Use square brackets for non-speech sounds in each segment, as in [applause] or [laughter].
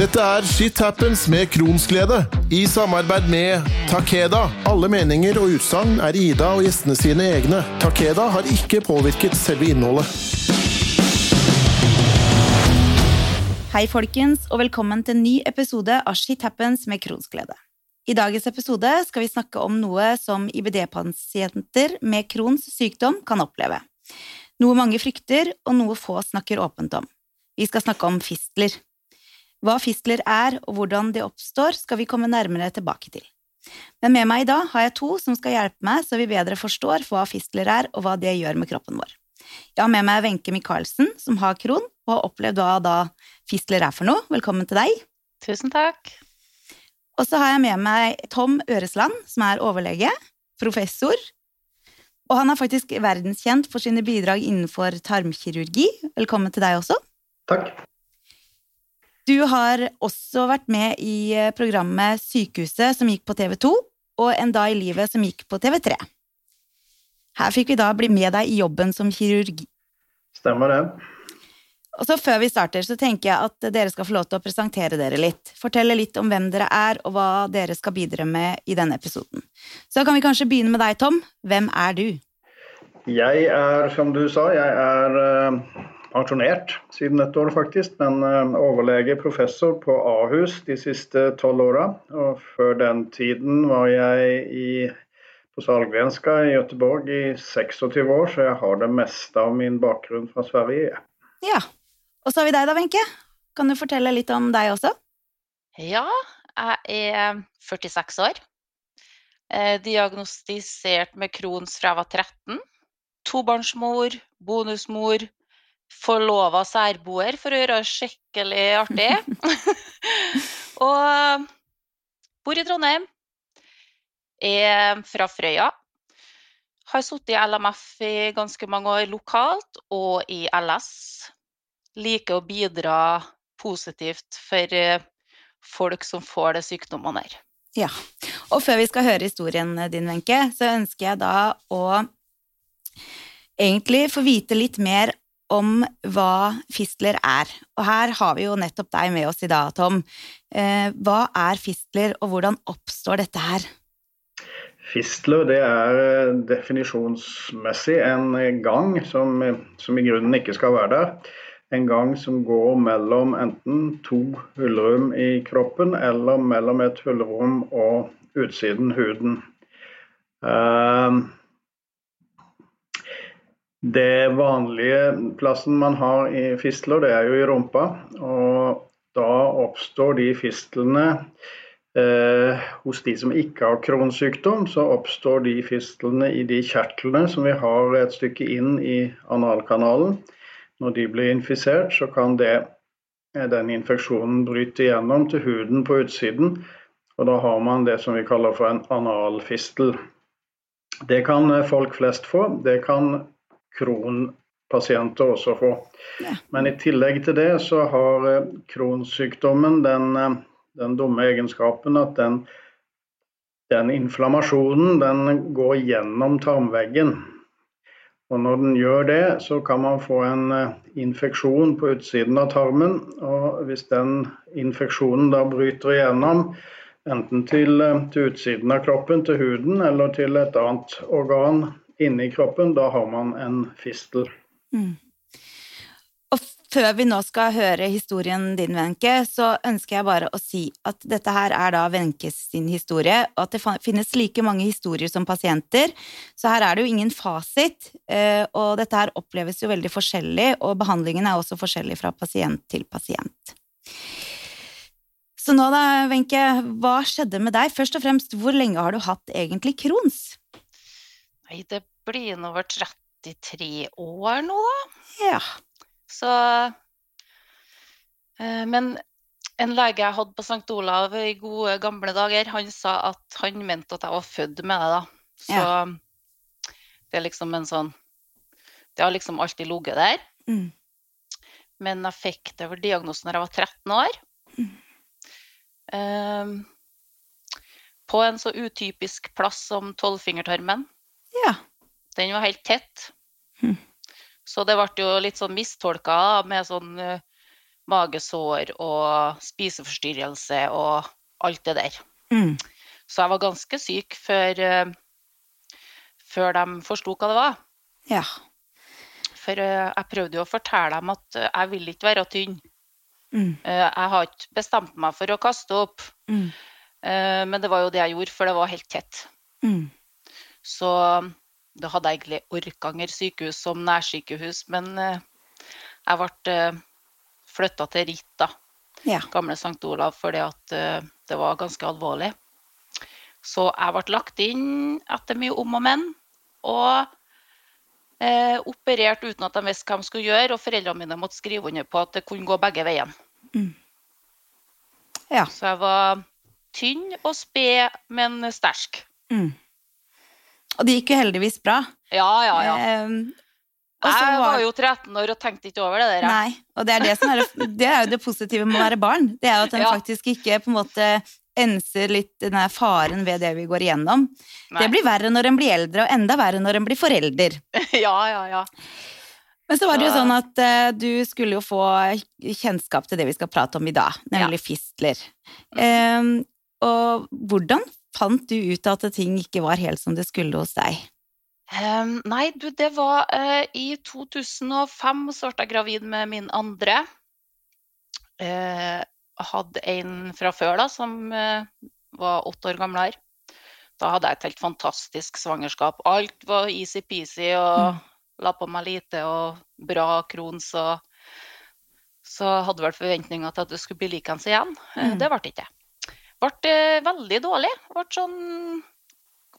Dette er Shit Happens med Kronsglede, i samarbeid med Takeda. Alle meninger og utsagn er Ida og gjestene sine egne. Takeda har ikke påvirket selve innholdet. Hei, folkens, og velkommen til en ny episode av Shit Happens med Kronsglede. I dagens episode skal vi snakke om noe som IBD-pasienter med Crohns sykdom kan oppleve. Noe mange frykter, og noe få snakker åpent om. Vi skal snakke om fistler. Hva fistler er, og hvordan de oppstår, skal vi komme nærmere tilbake til. Men med meg i dag har jeg to som skal hjelpe meg så vi bedre forstår hva fistler er, og hva det gjør med kroppen vår. Jeg har med meg Wenche Michaelsen, som har kron, og har opplevd hva da fistler er for noe. Velkommen til deg. Tusen takk. Og så har jeg med meg Tom Øresland, som er overlege, professor, og han er faktisk verdenskjent for sine bidrag innenfor tarmkirurgi. Velkommen til deg også. Takk. Du har også vært med i programmet Sykehuset, som gikk på TV2, og En dag i livet, som gikk på TV3. Her fikk vi da bli med deg i jobben som kirurgi. Stemmer det. Og så Før vi starter, så tenker jeg at dere skal få lov til å presentere dere litt. Fortelle litt om hvem dere er, og hva dere skal bidra med i denne episoden. Så kan vi kanskje begynne med deg, Tom. Hvem er du? Jeg er, som du sa, jeg er uh, pensjonert siden et år, faktisk. Men uh, overlege, professor på Ahus de siste tolv åra. Og før den tiden var jeg i, på Salgrenska i Gøteborg i 26 år, så jeg har det meste av min bakgrunn fra Sverige. Ja, og så har vi deg da, Wenche. Kan du fortelle litt om deg også? Ja, jeg er 46 år. Eh, diagnostisert med Crohns fra jeg var 13. Tobarnsmor, bonusmor, forlova særboer for å gjøre det skikkelig artig. [laughs] og bor i Trondheim. Er fra Frøya. Har sittet i LMF i ganske mange år lokalt, og i LS liker å bidra positivt for eh, folk som får det sykdommene der. Ja, og før vi skal høre historien din, Wenche, så ønsker jeg da å egentlig få vite litt mer om hva fistler er. Og her har vi jo nettopp deg med oss i dag, Tom. Eh, hva er fistler, og hvordan oppstår dette her? Fistler det er eh, definisjonsmessig en gang som, som i grunnen ikke skal være der en gang som går mellom enten to hullrom i kroppen eller mellom et hullrom og utsiden huden. Ehm, det vanlige plassen man har i fistler, det er jo i rumpa. Og da oppstår de fistlene eh, hos de som ikke har kronsykdom, så oppstår de fistlene i de kjertlene som vi har et stykke inn i analkanalen. Når de blir infisert, så kan det, eh, den infeksjonen bryte igjennom til huden på utsiden. Og da har man det som vi kaller for en analfistel. Det kan eh, folk flest få. Det kan kronpasienter også få. Men i tillegg til det så har eh, kronsykdommen den, den dumme egenskapen at den, den inflammasjonen den går gjennom tarmveggen. Og Når den gjør det, så kan man få en eh, infeksjon på utsiden av tarmen. og Hvis den infeksjonen da bryter igjennom, enten til, eh, til utsiden av kroppen, til huden, eller til et annet organ inni kroppen, da har man en fistel. Mm før vi nå skal høre historien din, Wenche, så ønsker jeg bare å si at dette her er da Wenches sin historie, og at det finnes like mange historier som pasienter. Så her er det jo ingen fasit, eh, og dette her oppleves jo veldig forskjellig, og behandlingen er også forskjellig fra pasient til pasient. Så nå da, Wenche, hva skjedde med deg? Først og fremst, hvor lenge har du hatt egentlig Crohns? Nei, det blir nå over 33 år nå, da. Ja. Så eh, Men en lege jeg hadde på St. Olav i gode, gamle dager, han sa at han mente at jeg var født med det, da. Så ja. det er liksom en sånn Det har liksom alltid ligget der. Mm. Men jeg fikk det for diagnosen da jeg var 13 år. Mm. Um, på en så utypisk plass som tolvfingertarmen. Ja. Den var helt tett. Mm. Så det ble jo litt sånn mistolka med sånn uh, magesår og spiseforstyrrelse og alt det der. Mm. Så jeg var ganske syk før, eh, før de forsto hva det var. Ja. For eh, jeg prøvde jo å fortelle dem at eh, jeg vil ikke være tynn. Mm. Eh, Jeg har ikke bestemt meg for å kaste opp, Mm. eh, men det var jo det jeg gjorde, for det var helt tett. Mm. Så da hadde jeg egentlig Orkanger sykehus som nærsykehus, men eh, jeg ble flytta til Rita, Ja. gamle St. Olav, fordi at eh, det var ganske alvorlig. Så jeg ble lagt inn etter mye om og men, og eh, operert uten at de visste hva de skulle gjøre, og foreldrene mine måtte skrive under på at det kunne gå begge veiene. Ja. Så jeg var tynn og sped, men sterk. Mm. Og det gikk jo heldigvis bra. Ja, ja, ja. Eh, Jeg var- jo 13 år og tenkte ikke over det der. Nei, og det er, det, som er, det er jo det positive med å være barn. Det er jo at en [laughs] Ja. faktisk ikke på en måte enser litt den faren ved det vi går igjennom. Nei. Det blir verre når en blir eldre, og enda verre når en blir forelder. [laughs] Ja, ja, ja. Men så var det jo sånn at uh, du skulle jo få kjennskap til det vi skal prate om i dag, nemlig fistler. Um, og hvordan fant du ut at ting ikke var helt som det skulle hos deg? Um, nei, du, det var uh, i 2005 så ble jeg gravid med min andre. Uh, hadde en fra før da, som uh, var åtte år gamlere. Da hadde jeg et helt fantastisk svangerskap. Alt var easy-peasy og la på meg lite og bra krons. Og så hadde vel forventninger til at det skulle bli likens igjen. Mm. Det ble det ikke. Ble eh, veldig dårlig. Ble sånn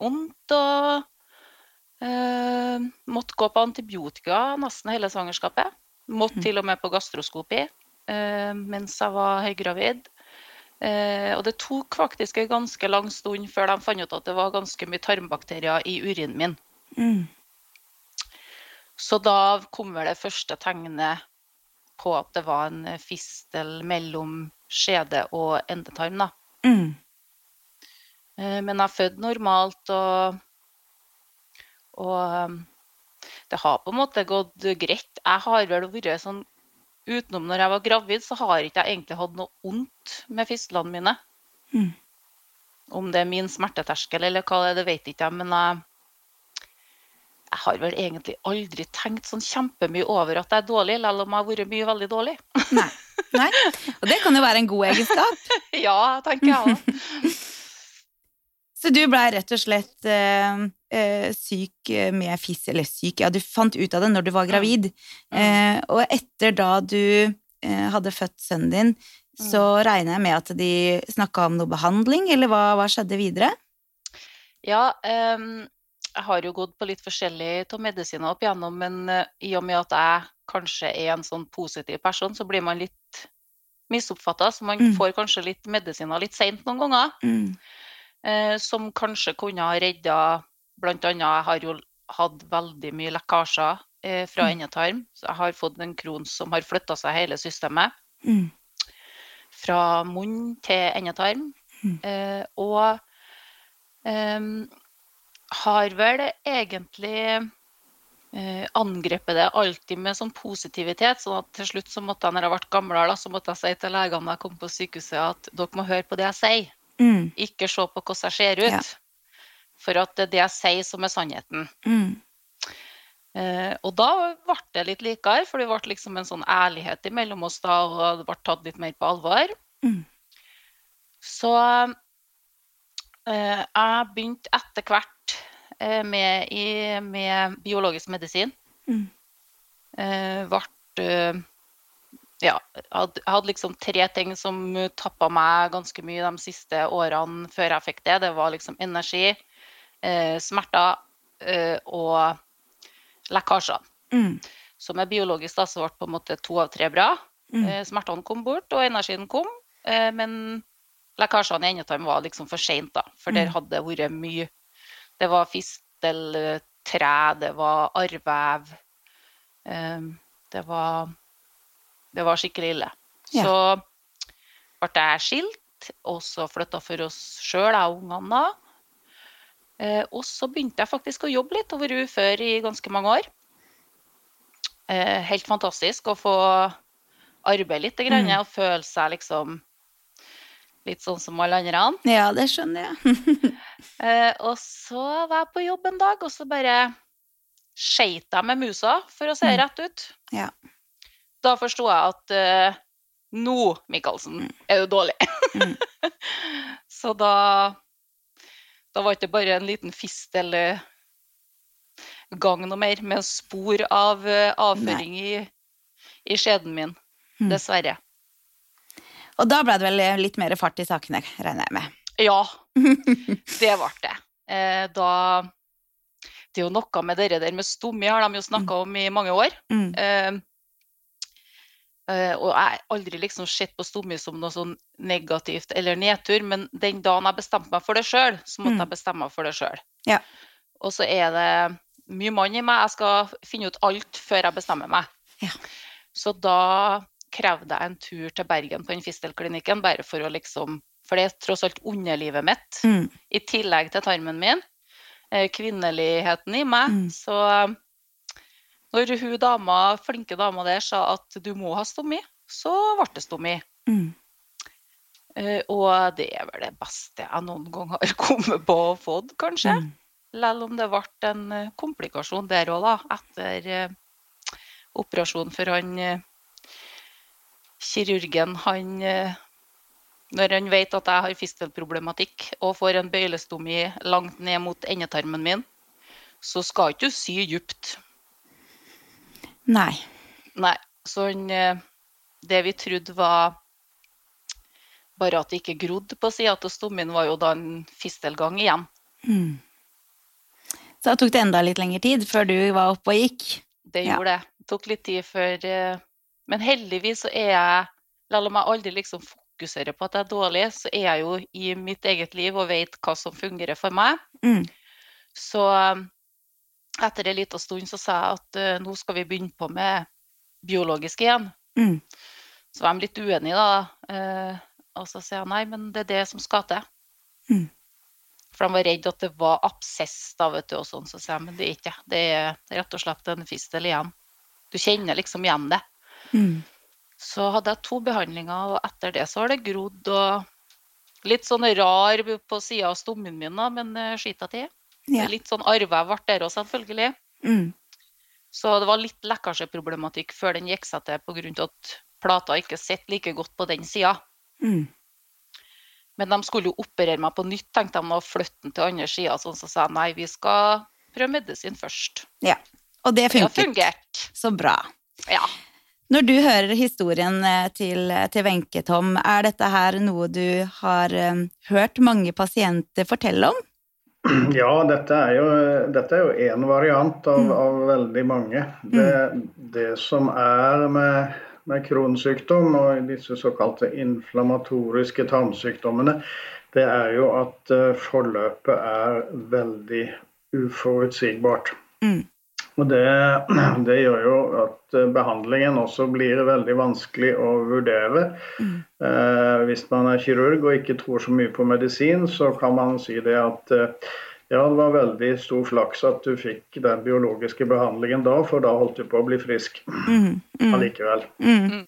vondt og Eh, måtte gå på antibiotika nesten hele svangerskapet. Måtte Mm. til og med på gastroskopi eh, mens jeg var høygravid. Eh, og det tok faktisk en ganske lang stund før de fant ut at det var ganske mye tarmbakterier i urinen min. Mm. Så da kom vel det første tegnet på at det var en fistel mellom skjede og endetarm. da. Mm. Eh, Men er født normalt, og, og um, det har på en måte gått greit. Jeg har vel vært sånn Utenom når jeg var gravid, så har ikke jeg egentlig hatt noe vondt med fistlene mine. Mm. Om det er min smerteterskel eller hva det er, det vet ikke jeg, men jeg, jeg har vel egentlig aldri tenkt sånn kjempemye over at jeg er dårlig, selv om jeg har vært mye veldig dårlig. Nei. Nei. Og det kan jo være en god egenskap. [laughs] ja, tenker jeg òg. Så du blei rett og slett øh, eh, syk med fiss, eller syk, ja, du fant ut av det når du var gravid. Eh, og etter da du eh, hadde født sønnen din, så regner jeg med at de snakka om noe behandling, eller hva, hva skjedde videre? Ja, ehm, jeg har jo gått på litt forskjellig av medisiner opp igjennom, men eh, i og med at jeg kanskje er en sånn positiv person, så blir man litt misoppfatta, så man Mm. får kanskje litt medisiner litt seint noen ganger, Mm. eh, som kanskje kunne ha redda Blant annet, jeg har jo hatt veldig mye lekkasjer eh, fra Mm. endetarm, så jeg har fått en kron som har flytta seg hele systemet Mm. fra munn til endetarm. Mm. Eh, og em, har vel egentlig eh, angrepet det alltid med sånn positivitet. sånn at til slutt så måtte jeg, når jeg ble gamlere, så måtte jeg si til legene da jeg kom på sykehuset at dere må høre på det jeg sier, Mm. ikke se på hvordan jeg ser ut. Ja. For at det er det jeg sier som er sannheten. Mm. Eh, og da ble det litt likere, for det ble liksom en sånn ærlighet imellom oss da, og det ble tatt litt mer på alvor. Mm. Så eh, jeg begynte etter hvert med, i, med biologisk medisin. Mm. Eh, ble eh, Ja, hadde, hadde liksom tre ting som tappa meg ganske mye de siste årene før jeg fikk det. Det var liksom energi, eh, smerter eh, og lekkasjer. Mm. Så med biologisk da, så ble på en måte to av tre bra. Mm. Eh, Smertene kom bort, og energien kom. Eh, Men lekkasjene i endetarm var liksom for seint, da. For der Mm. hadde det vært mye Det var fisteltre, det var arrvev. eh, Det var Det var skikkelig ille. Ja. Så ble jeg skilt, og så flytta for oss sjøl, jeg og ungene da. Eh, Og så begynte jeg faktisk å jobbe litt og være ufør i ganske mange år. Eh, helt fantastisk å få arbeide litt grann, Mm. og føle seg liksom litt sånn som alle andre. Ja, det skjønner jeg. [laughs] Eh, og så var jeg på jobb en dag, og så bare skeit jeg med musa, for å si det Mm. rett ut. Ja. Da forsto jeg at eh, nå, Michaelsen, er du dårlig. Mm. [laughs] så da Da var det ikke bare en liten fist eller gang noe mer, med spor av uh, avføring i, i skjeden min. Mm. Dessverre. Og da ble det vel litt mer fart i sakene, regner jeg med. Ja, [laughs] det ble det. Eh, da Det er jo noe med det der med stomi, har de jo snakka om i mange år. Mm. Eh, og jeg har aldri liksom sett på stomi som noe sånn negativt eller nedtur, men den dagen jeg bestemte meg for det sjøl, så måtte Mm. jeg bestemme meg for det sjøl. Ja. Og så er det mye mann i meg. Jeg skal finne ut alt før jeg bestemmer meg. Ja. Så da krevde jeg en tur til Bergen på den fistelklinikken, bare for å liksom For det er tross alt underlivet mitt Mm. i tillegg til tarmen min, eh, kvinneligheten i meg. Mm. Så eh, når hun dama, flinke dama der sa at du må ha stomi, så ble det stomi. Mm. Eh, Og det er vel det beste jeg noen gang har [laughs] kommet på og fått, kanskje. Mm. Selv om det ble en komplikasjon der òg, da, etter operasjonen. For han kirurgen, han Når han vet at jeg har fistelproblematikk og får en bøylestomi langt ned mot endetarmen min, så skal ikke du sy djupt. Nei. Nei. Så eh, det vi trodde var bare at det ikke grodde på sida av stommen, var jo da en fistelgang igjen. Mm. Så da tok det enda litt lengre tid før du var oppe og gikk. Det Ja. gjorde det. Det tok litt tid før eh, Men heldigvis så er jeg Selv om jeg aldri liksom fokuserer på at jeg er dårlig, så er jeg jo i mitt eget liv og vet hva som fungerer for meg. Mm. Så eh, etter en liten stund så sa jeg at uh, nå skal vi begynne på med biologisk igjen. Mm. Så var de litt uenige, da. Uh, og så sier jeg nei, men det er det som skal til. Mm. For de var redd at det var absess, da, vet du, og sånn. Så sier jeg men det er ikke det. Det er rett og slett en fistel igjen. Du kjenner liksom igjen det. Mm. Så hadde jeg to behandlinger, og etter det så har det grodd og litt sånn rar på sida av stommen min, da, men uh, skita til. Ja. Litt sånn arva ble der òg, selvfølgelig. Mm. Så det var litt lekkasjeproblematikk før den gikk seg til pga. at plata ikke sitter like godt på den sida. Mm. Men de skulle jo operere meg på nytt, tenkte de, og flytte den til andre sida. Sånn, så sa jeg nei, vi skal prøve medisin først. ja. Og det Det har fungert. Så bra. Ja. Når du hører historien eh, til, til Wenche, Tom, er dette her noe du har eh, hørt mange pasienter fortelle om? [clears throat] Ja, dette er jo, dette er jo en variant av, av veldig mange. Det, det som er med, med kronsykdom og disse såkalte inflammatoriske tarmsykdommene, det er jo at eh, forløpet er veldig uforutsigbart. Mm. Og det, [clears throat] det gjør jo at eh, behandlingen også blir veldig vanskelig å vurdere. Eh, hvis man er kirurg og ikke tror så mye på medisin, så kan man si det at eh, ja, det var veldig stor flaks at du fikk den biologiske behandlingen da, for da holdt du på å bli frisk Mm. Mm. allikevel. Mm.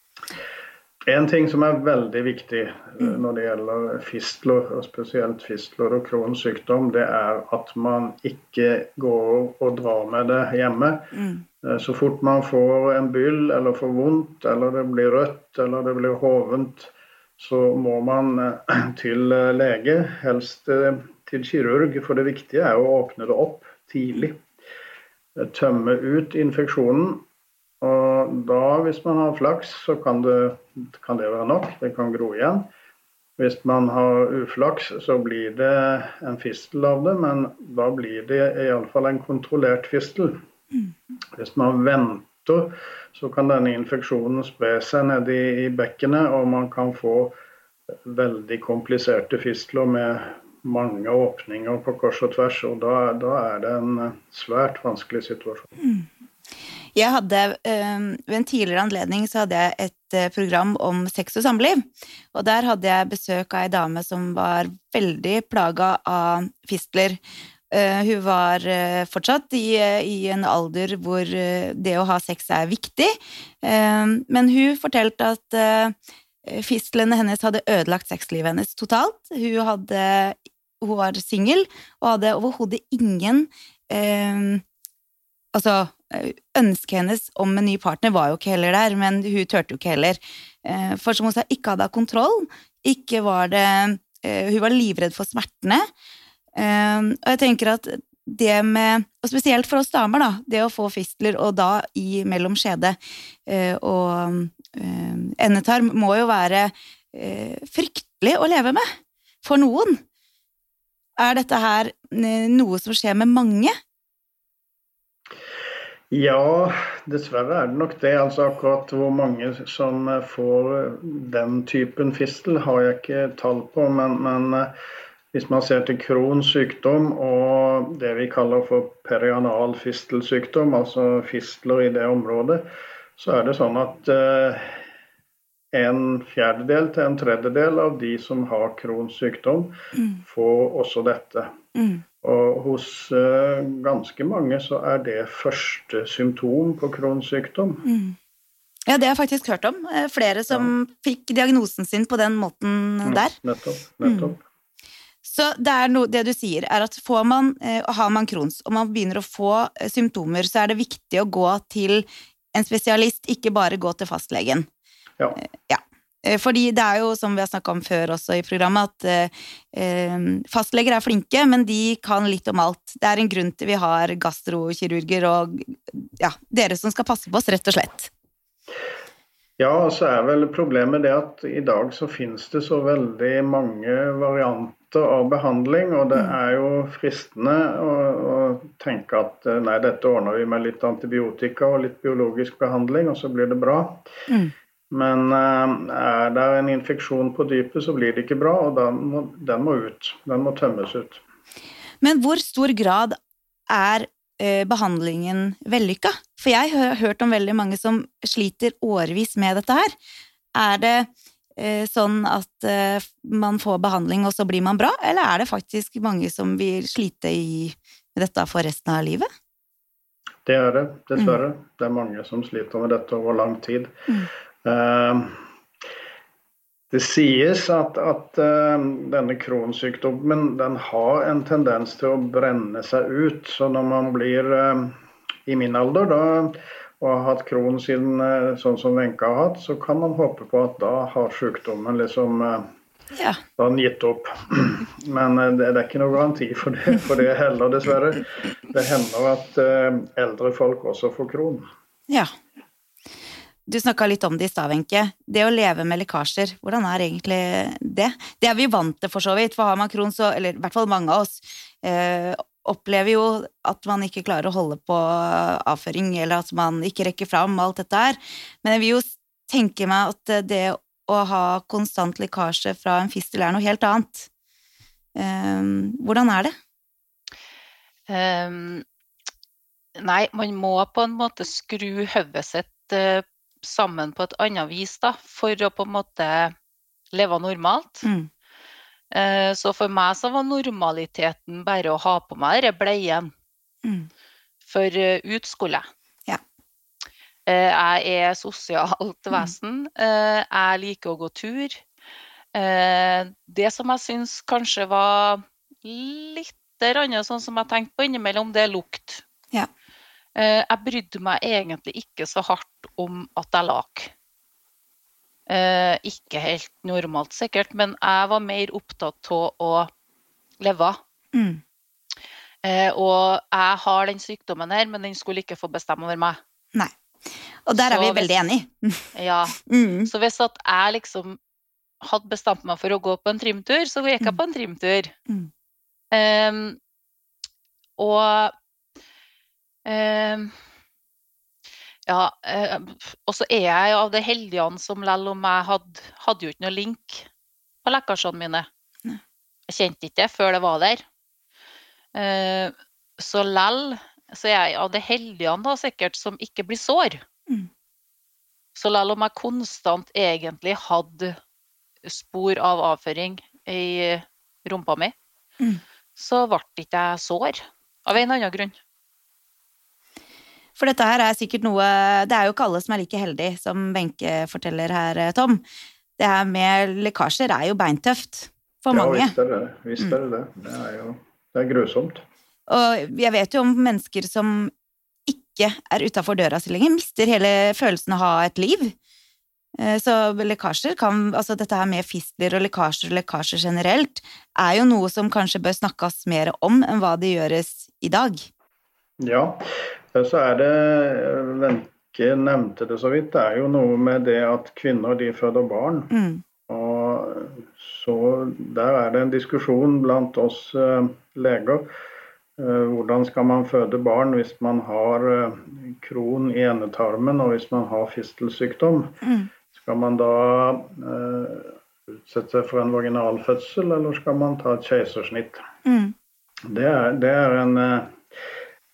En ting som er veldig viktig eh, når det gjelder fistler, og spesielt fistler og Crohns sykdom, det er at man ikke går og drar med det hjemme. Mm. Eh, Så fort man får en byll eller får vondt, eller det blir rødt eller det blir hovent, så må man eh, [clears throat] til lege, helst til kirurg. For det viktige er å åpne det opp tidlig. Tømme ut infeksjonen. Og da, hvis man har flaks, så kan det, kan det være nok. Det kan gro igjen. Hvis man har uflaks, så blir det en fistel av det, men da blir det iallfall en kontrollert fistel. Hvis man venter, så kan denne infeksjonen spre seg ned i, i bekkenet, og man kan få veldig kompliserte fistler med mange åpninger på kors og tvers. Og da, da er det en svært vanskelig situasjon. Jeg hadde, eh, Ved en tidligere anledning så hadde jeg et eh, program om sex og samliv. Og der hadde jeg besøk av ei dame som var veldig plaga av fistler. Eh, hun var eh, fortsatt i, i, en alder hvor det å ha sex er viktig, men hun fortalte at fistlene hennes hadde ødelagt sexlivet hennes totalt. Hun, hadde, hun var singel og hadde overhodet ingen Altså, ønsket hennes om en ny partner var jo ikke heller der, men hun turte jo ikke heller. For som hun sa, ikke hadde hun kontroll. Ikke var det Hun var livredd for smertene. Ehm, og jeg tenker at det med Og spesielt for oss damer, da. Det å få fistler, og da i mellom skjede eh, og eh, endetarm, må jo være eh, fryktelig å leve med. For noen. Er dette her noe som skjer med mange? Ja, dessverre er det nok det. Altså Akkurat hvor mange som får den typen fistel, har jeg ikke tall på. Men, men hvis man ser til Crohns sykdom og det vi kaller for perianal fistelsykdom, altså fistler i det området, så er det sånn at eh, en fjerdedel til en tredjedel av de som har Crohns sykdom, mm. får også dette. Mm. Og hos uh, ganske mange så er det første symptom på Crohns sykdom. Mm. Ja, det har jeg faktisk hørt om. Eh, flere som ja. fikk diagnosen sin på den måten mm, der. Nettopp. nettopp. Mm. Så det, no, det, du sier, er at får man, eh, har man Crohns og man begynner å få eh, symptomer, så er det viktig å gå til en spesialist, ikke bare gå til fastlegen. Ja. Eh, ja. Fordi det er jo, som vi har snakka om før også i programmet, at eh, fastleger er flinke, men de kan litt om alt. Det er en grunn til vi har gastrokirurger og ja, dere som skal passe på oss, rett og slett. Ja, og så er vel problemet det at i dag så finnes det så veldig mange varianter av behandling, og det er jo fristende å, å, tenke at eh, nei, dette ordner vi med litt antibiotika og litt biologisk behandling, og så blir det bra. Mm. Men eh, er det en infeksjon på dypet, så blir det ikke bra, og den må, den må ut. Den må tømmes ut. Men hvor stor grad er eh, behandlingen vellykka? For jeg har hørt om veldig mange som sliter årevis med dette her. Er det Eh, sånn at man får behandling, og så blir man bra? Eller er det faktisk mange som vil slite i, dette for resten av livet? Det er det, dessverre. Mm. Det er mange som sliter med dette over lang tid. Mm. Uh, det sies at, at uh, denne kronsykdommen den har en tendens til å brenne seg ut. Så når man blir uh, i min alder, da og har hatt kron siden eh, sånn som Wenche har hatt, så kan man håpe på at da har sykdommen liksom eh, ja. da gitt opp. [clears throat] Men eh, det, det, er ikke noe garanti for det, for det heller, dessverre. Det hender at eldre folk også får kron. Ja. Du snakka litt om det i stad, Wenche. Det å leve med lekkasjer, hvordan er egentlig det? Det er vi vant til, for så vidt. For har man kron, så Eller i hvert fall mange av oss. Eh, opplever jo at man ikke klarer å holde på avføring, eller at man ikke rekker fram, alt dette her. Men jeg vil jo tenke meg at det å ha konstant lekkasje fra en fistel er noe helt annet. Um, hvordan er det? Um, nei, man må på en måte skru hodet sitt sammen på et annet vis, da, for å på en måte leve normalt. Mm. Eh, så for meg så var normaliteten bare å ha på meg denne bleien. Mm. For eh, ut skulle jeg. Ja. Eh, jeg er sosialt mm. vesen. Jeg liker å gå tur. Det som jeg syns kanskje var litt annet, sånn som jeg tenkte på innimellom, det er lukt. Ja. Jeg brydde meg egentlig ikke så hardt om at jeg lak. Eh, ikke helt normalt sikkert, men jeg var mer opptatt av å leve. Mm. Eh, og jeg har den sykdommen her, men den skulle ikke få bestemme over meg. Nei. Og der er vi veldig enige. ja. [laughs] Mm. Så hvis at jeg liksom hadde bestemt meg for å gå på en trimtur, så gikk jeg mm. på en trimtur. Mm. Um, og ja, eh, og så er jeg av de heldige som lell om jeg hadde, hadde jo ikke noe link på lekkasjene mine. Jeg kjente ikke det før det var der. Eh, så lell så er jeg av de heldige da sikkert som ikke blir sår. Mm. Så lell om jeg konstant egentlig hadde spor av avføring i rumpa mi, mm. så ble ikke jeg sår. Av en annen grunn. For dette her er sikkert noe Det er jo ikke alle som er like heldige, som Wenche forteller her, eh, Tom. Det her med lekkasjer er jo beintøft for mange. Ja, visst er det visst er det. det. Det er jo det er grusomt. Og jeg vet jo om mennesker som ikke er utafor døra si lenger, mister hele følelsen av å ha et liv. Eh, Så lekkasjer kan Altså dette her med fistler og lekkasjer og lekkasjer generelt er jo noe som kanskje bør snakkes mer om enn hva det gjøres i dag. Ja, så er det Wenche nevnte det så vidt. Det er jo noe med det at kvinner de føder barn. Mm. Og så der er det en diskusjon blant oss eh, leger. Eh, hvordan skal man føde barn hvis man har eh, kron i endetarmen og hvis man har fistelsykdom? Mm. Skal man da eh, utsette seg for en vaginalfødsel, eller skal man ta et keisersnitt? Mm. Det er, det er en, eh,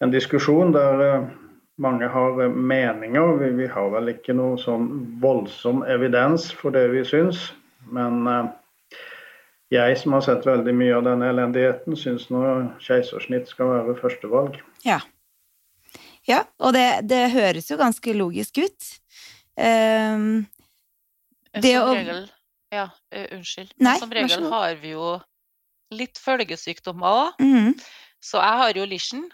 en diskusjon der eh, mange har eh, meninger. Vi, vi har vel ikke noe sånn voldsom evidens for det vi syns. Men eh, jeg som har sett veldig mye av denne elendigheten, syns nå keisersnitt skal være førstevalg. Ja. Ja, og det, det høres jo ganske logisk ut. Um, Det som å- regel Ja, uh, unnskyld. Nei, som regel har vi jo litt følgesykdommer òg. mhm. Så jeg har jo Lishen.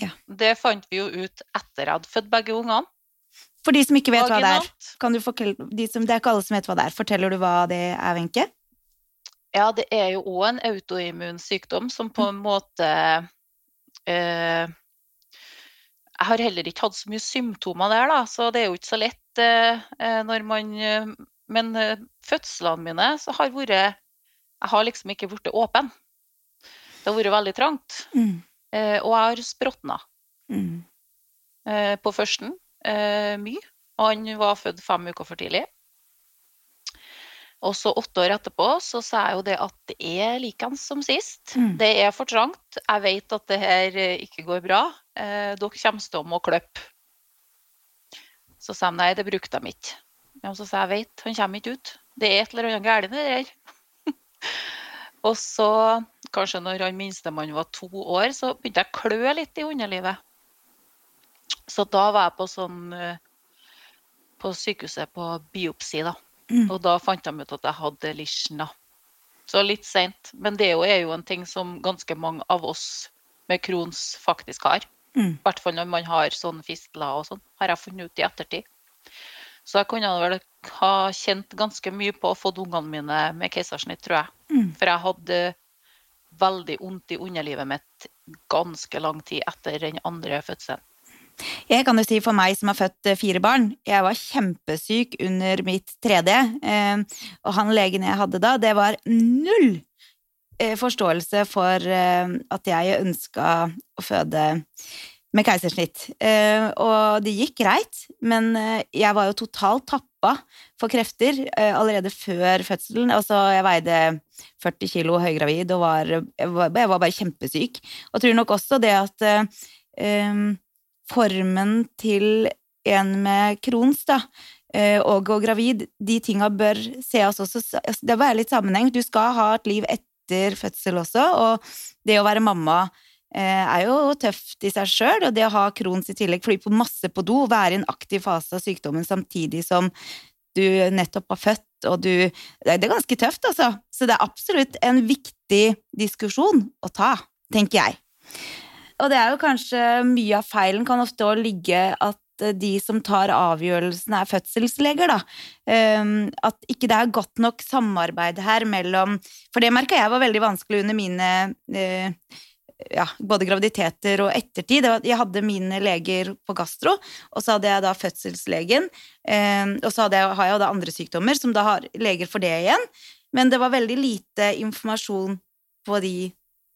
Ja. Det fant vi jo ut etter jeg hadde født begge ungene. For de som ikke vet hva det er, Vaginalt. kan du fortelle, de som, det er ikke alle som vet hva det er. Forteller du hva det er, Wenche? Ja, det er jo òg en autoimmun sykdom som på en måte eh, Jeg har heller ikke hatt så mye symptomer der, da, så det er jo ikke så lett eh, når man eh, Men eh, fødslene mine så har vært Jeg har liksom ikke blitt åpen. Det har vært veldig trangt. Mm. Eh, og jeg har språtna Mm. eh, på førsten eh, mye. Og han var født fem uker for tidlig. Og så åtte år etterpå så sa jeg jo det at det er likens som sist. Mm. Det er for trangt. Jeg vet at det her ikke går bra. Eh, dere kommer til å klippe. Så sa de nei, det brukte de ikke. Ja, så sa jeg vet, han kommer ikke ut. Det er et eller annet galt med det der. [laughs] og så, kanskje når han minstemann var to år, så begynte jeg å klø litt i underlivet. Så da var jeg på sånn eh, på sykehuset på biopsi, da. Mm. Og da fant de ut at jeg hadde Lishna. Så litt seint. Men det er jo, en ting som ganske mange av oss med Crohns faktisk har. Mm. Hvert fall når man har sånne fistler og sånn, har jeg funnet ut i ettertid. Så jeg kunne vel ha kjent ganske mye på å få ungene mine med keisersnitt, tror jeg. Mm. For jeg hadde veldig vondt i underlivet mitt ganske lang tid etter den andre fødselen. Jeg kan jo si for meg som har født eh, fire barn, jeg var kjempesyk under mitt tredje, eh, og han legen jeg hadde da, det var null eh, forståelse for at jeg ønska å føde med keisersnitt. Og det gikk greit, men jeg var jo totalt tappa for krefter eh, allerede før fødselen. Altså, jeg veide 40 kilo høygravid og var, jeg var, jeg var bare kjempesyk. Og tror nok også det at eh, formen til en med Crohns da, og, og å gravid, de tinga bør sees også altså, Det bør være litt sammenheng. Du skal ha et liv etter fødsel også, og det å være mamma eh, er jo tøft i seg sjøl, og det å ha Crohns i tillegg, fly på masse på do, være i en aktiv fase av sykdommen samtidig som du nettopp har født, og du Det er ganske tøft, altså. Så det er absolutt en viktig diskusjon å ta, tenker jeg. Og det er jo kanskje mye av feilen kan ofte også ligge at eh, de som tar avgjørelsene, er fødselsleger, da. Um, at ikke det er godt nok samarbeid her mellom For det merka jeg var veldig vanskelig under mine eh, ja, både graviditeter og ettertid. Jeg hadde mine leger på gastro, og så hadde jeg da fødselslegen. Eh, og så jeg, har jeg jo da andre sykdommer, som da har leger for det igjen. Men det var veldig lite informasjon på de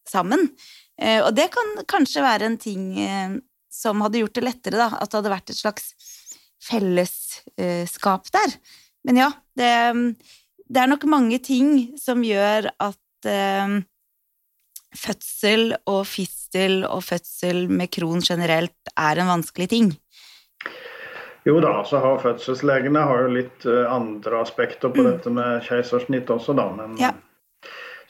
sammen. Eh, og det kan kanskje være en ting eh, som hadde gjort det lettere, da. At det hadde vært et slags fellesskap der. Men ja, det, det er nok mange ting som gjør at fødsel og fistel og fødsel med kron generelt er en vanskelig ting. Jo da, så har fødselslegene har jo litt eh, andre aspekter på Mm. dette med keisersnitt også, da. Men Ja.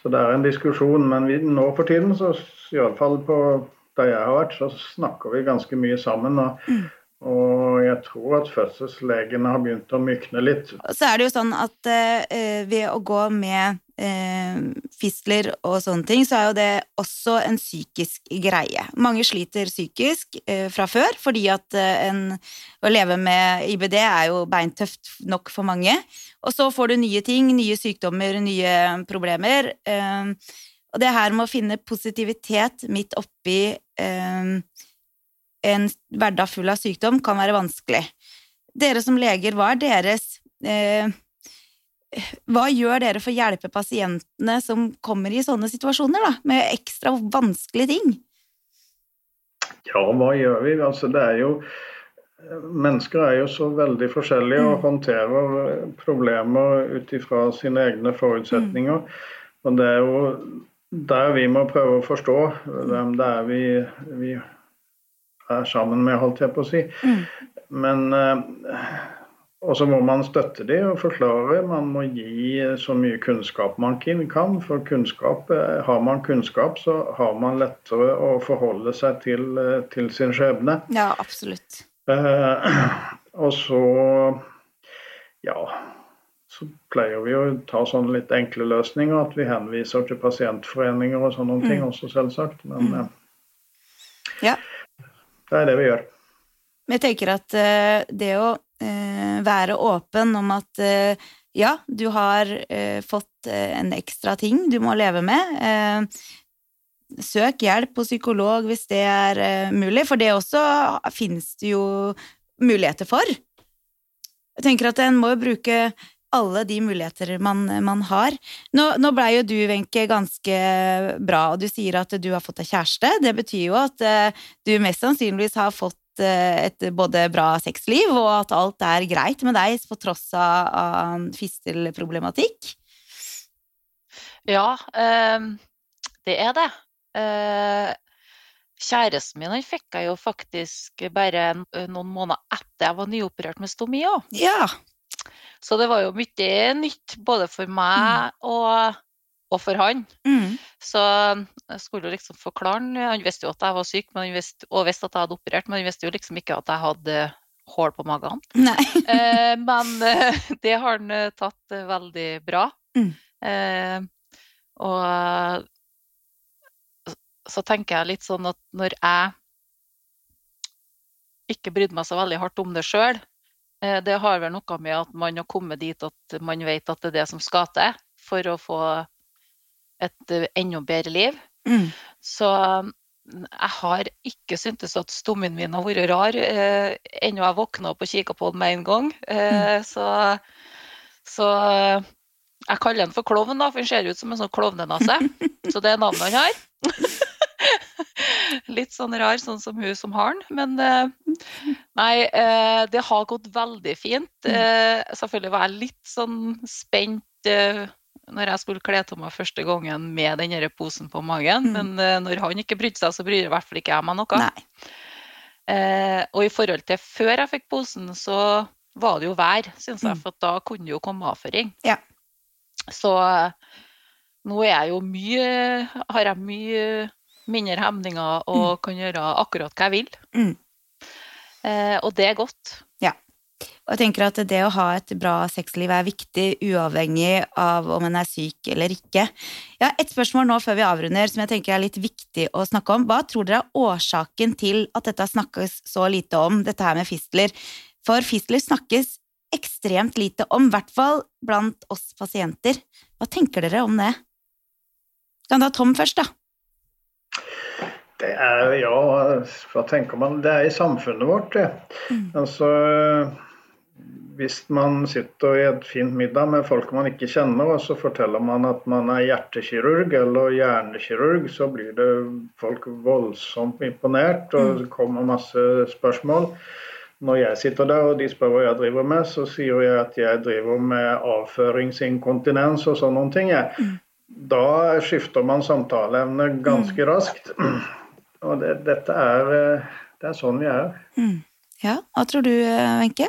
Så det er en diskusjon. Men vi, nå for tiden, så iallfall på der jeg har vært, så snakker vi ganske mye sammen. Og, mm. Og jeg tror at fødselslegene har begynt å mykne litt. Så er det jo sånn at eh, ved å gå med eh, fistler og sånne ting, så er jo det også en psykisk greie. Mange sliter psykisk eh, fra før, fordi at en, å leve med IBD er jo beintøft nok for mange. Og så får du nye ting, nye sykdommer, nye problemer. Uh, og det her med å finne positivitet midt oppi eh, en hverdag full av sykdom kan være vanskelig. Dere som leger, hva er deres eh, Hva gjør dere for å hjelpe pasientene som kommer i sånne situasjoner, da, med ekstra vanskelige ting? Ja, hva gjør vi? Altså, det er jo Mennesker er jo så veldig forskjellige og mm. håndterer problemer ut ifra sine egne forutsetninger. Mm. Og det er jo der vi må prøve å forstå hvem det er vi, vi er sammen med, holdt jeg på å si. Mm. Men eh, Og så må man støtte dem og forklare. Man må gi så mye kunnskap man kan. For kunnskap, eh, har man kunnskap, så har man lettere å forholde seg til, eh, til sin skjebne. Ja, absolutt. Eh, [clears throat] og så Ja så pleier vi å ta sånne litt enkle løsninger. At vi henviser til pasientforeninger og sånne mm. ting også, selvsagt. Men mm. Det er det vi gjør. Men jeg tenker at uh, det å uh, være åpen om at uh, ja, du har fått en ekstra ting du må leve med. søk hjelp hos psykolog hvis det er mulig, for det også finnes det jo muligheter for. Jeg tenker at en må jo bruke alle de muligheter man, man har. Nå, nå blei jo du, Wenche, ganske bra, og du sier at du har fått deg kjæreste. Det betyr jo at uh, du mest sannsynligvis har fått uh, et både bra sexliv, og at alt er greit med deg på tross av, av fistelproblematikk. Ja, uh, det er det. Kjæresten min han fikk jeg jo faktisk bare noen måneder etter jeg var nyoperert med stomi òg. Ja. Så det var jo mye nytt både for meg mm. og, og, for han. Mm. Så jeg skulle jo liksom forklare han Han visste jo at jeg var syk visste, og visste at jeg hadde operert, men han visste jo liksom ikke at jeg hadde hull på magen. [laughs] eh, men eh, det har han eh, tatt eh, veldig bra. Mm. Eh, og så tenker jeg litt sånn at når jeg ikke brydde meg så veldig hardt om det sjøl, det har vel noe med at man har kommet dit at man vet at det er det som skal til for å få et eh, enda bedre liv. Mm. Så mm, jeg har ikke syntes at stommen min har vært rar eh, ennå jeg våkna opp og kikka på den med en gang. Eh, mm. så, så, jeg kaller den for klovn, da, for den ser ut som en sånn klovnenase. [laughs] så det er navnet han har. [laughs] [laughs] Litt sånn rar, sånn som hun som har den. Men eh, nei, eh, det har gått veldig fint. Mm. Eh, selvfølgelig var jeg litt sånn spent når jeg skulle kle av meg første gangen med den posen på magen. Mm. Men når han ikke brydde seg, så bryr i hvert fall ikke jeg meg noe. Eh, og i forhold til før jeg fikk posen, så var det jo vær, syns jeg. Mm. For da kunne det jo komme avføring. Ja. Så nå er jeg jo mye Har jeg mye mindre hemninger og mm. kan gjøre akkurat hva jeg vil. Mm. Eh, og det er godt. Ja. Og jeg tenker at det å ha et bra sexliv er viktig, uavhengig av om en er syk eller ikke. Ja, et spørsmål nå før vi avrunder som jeg tenker er litt viktig å snakke om. Hva tror dere er årsaken til at dette snakkes så lite om, dette her med fistler? For fistler snakkes ekstremt lite om, i hvert fall blant oss pasienter. Hva tenker dere om det? Kan ta Tom først, da. Det er, ja, hva tenker man? Det er i samfunnet vårt, det. Mm. Altså, hvis man sitter i et fint middag med folk man ikke kjenner, og så forteller man at man er hjertekirurg eller hjernekirurg, så blir det folk voldsomt imponert, og mm. det kommer masse spørsmål. Når jeg sitter der og de spør hva jeg driver med, så sier jeg at jeg driver med avføringsinkontinens og sånne ting. Mm. Da skifter man samtaleevne ganske raskt. [clears throat] Og det, dette er, eh, det er sånn vi er. Mm. Ja, hva tror du, Wenche?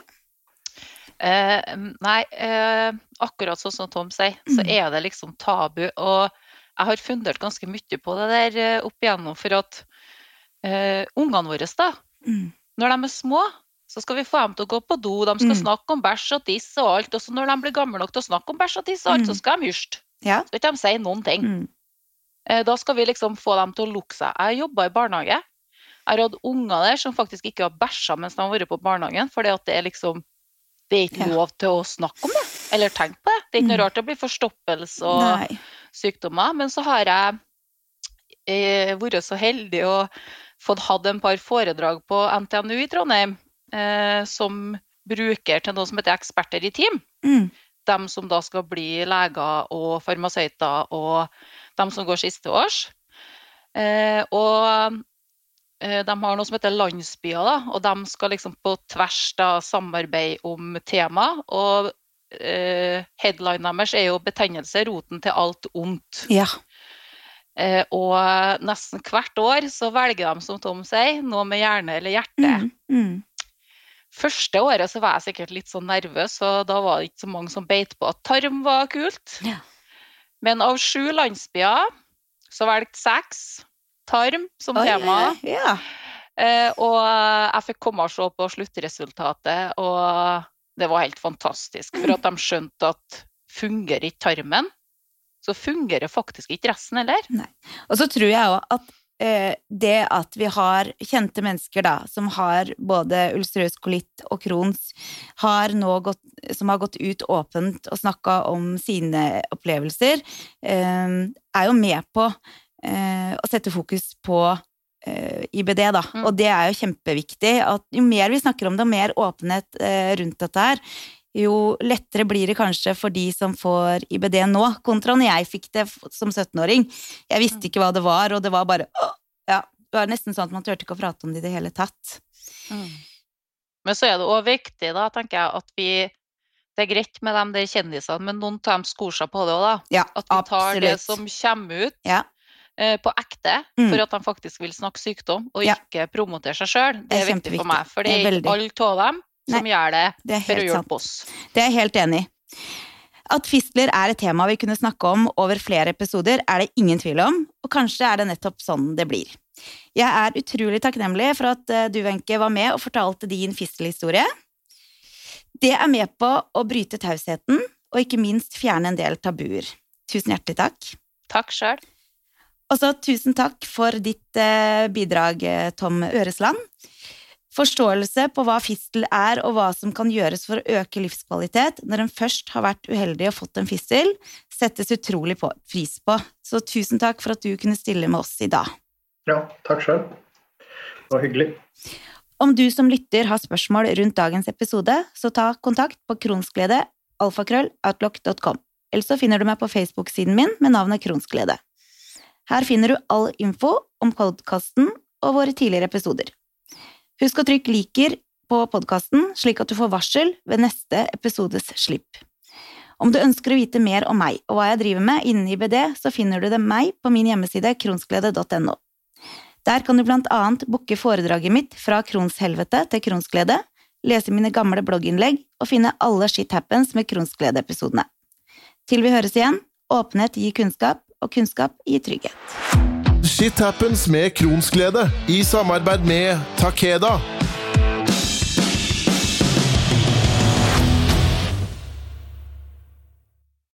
Eh, nei, eh, akkurat sånn som Tom sier, mm. så er det liksom tabu. Og jeg har fundert ganske mye på det der eh, opp igjennom, for at eh, ungene våre, da, Mm. når de er små, så skal vi få dem til å gå på do, de skal Mm. snakke om bæsj og tiss og alt. Og så når de blir gamle nok til å snakke om bæsj og tiss og alt, Mm. så skal de hysje. Ja. Skal ikke de si noen ting. Mm. Eh, Da skal vi liksom få dem til å lukke seg. Jeg jobba i barnehage. Jeg har hatt unger der som faktisk ikke har bæsja mens de har vært på barnehagen, fordi at det er liksom Det er ikke lov til å snakke om det, eller tenke på det. Det er ikke noe Mm. rart det blir forstoppelse og Nei. sykdommer. Men så har jeg eh, vært så heldig og fått hatt en par foredrag på NTNU i Trondheim eh, som bruker til noe som heter Eksperter i team. Mm. De som da skal bli leger og farmasøyter og de som går siste års. Eh, og eh, de har noe som heter landsbyer, da, og de skal liksom på tvers da samarbeide om tema. Og eh, headline deres er jo 'Betennelse roten til alt ondt'. Ja. Eh, og nesten hvert år så velger de, som Tom sier, noe med hjerne eller hjerte. Mm. Mm. Første året så var jeg sikkert litt sånn nervøs, og da var det ikke så mange som beit på at tarm var kult. Ja. Men av sju landsbyer så valgte seks tarm som Oi, tema. Ja. Eh, og jeg fikk komme og se på sluttresultatet, og det var helt fantastisk. For at de skjønte at fungerer ikke tarmen, så fungerer faktisk ikke resten heller. Og så tror jeg òg at det at vi har kjente mennesker da, som har både ulcerøs kolitt og Crohns, har gått, som har gått ut åpent og snakka om sine opplevelser, eh, er jo med på eh, å sette fokus på eh, IBD, da. Mm. Og det er jo kjempeviktig. At jo mer vi snakker om det, og mer åpenhet eh, rundt dette her, jo lettere blir det kanskje for de som får IBD nå, kontra når jeg fikk det som 17-åring. Jeg visste ikke hva det var, og det var bare Ja, det var nesten sånn at man turte ikke å prate om det i det hele tatt. Men så er det òg viktig, da, tenker jeg, at vi Det er greit med de der kjendisene, men noen av dem skor seg på det òg, da. Ja, At vi tar det som kommer ut Ja. eh, på ekte, Mm. for at de faktisk vil snakke sykdom, og Ja. ikke promotere seg sjøl. Det, Det er er viktig for meg. For er er alle av dem som gjør det Det for å hjelpe oss. Det er jeg helt enig i. At fistler er et tema vi kunne snakke om over flere episoder, er det ingen tvil om, og kanskje er det nettopp sånn det blir. Jeg er utrolig takknemlig for at eh, du, Wenche, var med og fortalte din fistelhistorie. Det er med på å bryte tausheten, og ikke minst fjerne en del tabuer. Tusen hjertelig takk. Takk sjøl. Og så tusen takk for ditt eh, bidrag, eh, Tom Øresland. Forståelse på hva fistel er og hva som kan gjøres for å øke livskvalitet når en først har vært uheldig og fått en fistel, settes utrolig på, pris på. Så tusen takk for at du kunne stille med oss i dag. Ja, takk sjøl. Det var hyggelig. Om du som lytter har spørsmål rundt dagens episode, så ta kontakt på kronsglede alfakrølloutlock.com. Eller så finner du meg på Facebook-siden min med navnet Kronsglede. Her finner du all info om podkasten og våre tidligere episoder. Husk å trykke liker på podkasten, slik at du får varsel ved neste episodes slipp. Om du ønsker å vite mer om meg og hva jeg driver med innen IBD, så finner du det meg på min hjemmeside kronsglede.no. Der kan du blant annet booke foredraget mitt fra kronshelvete til kronsglede, lese mine gamle blogginnlegg og finne alle Shit Happens med kronsglede-episodene. Til vi høres igjen, åpenhet gir kunnskap, og kunnskap gir trygghet. Shit happens med kronsglede i samarbeid med Takeda.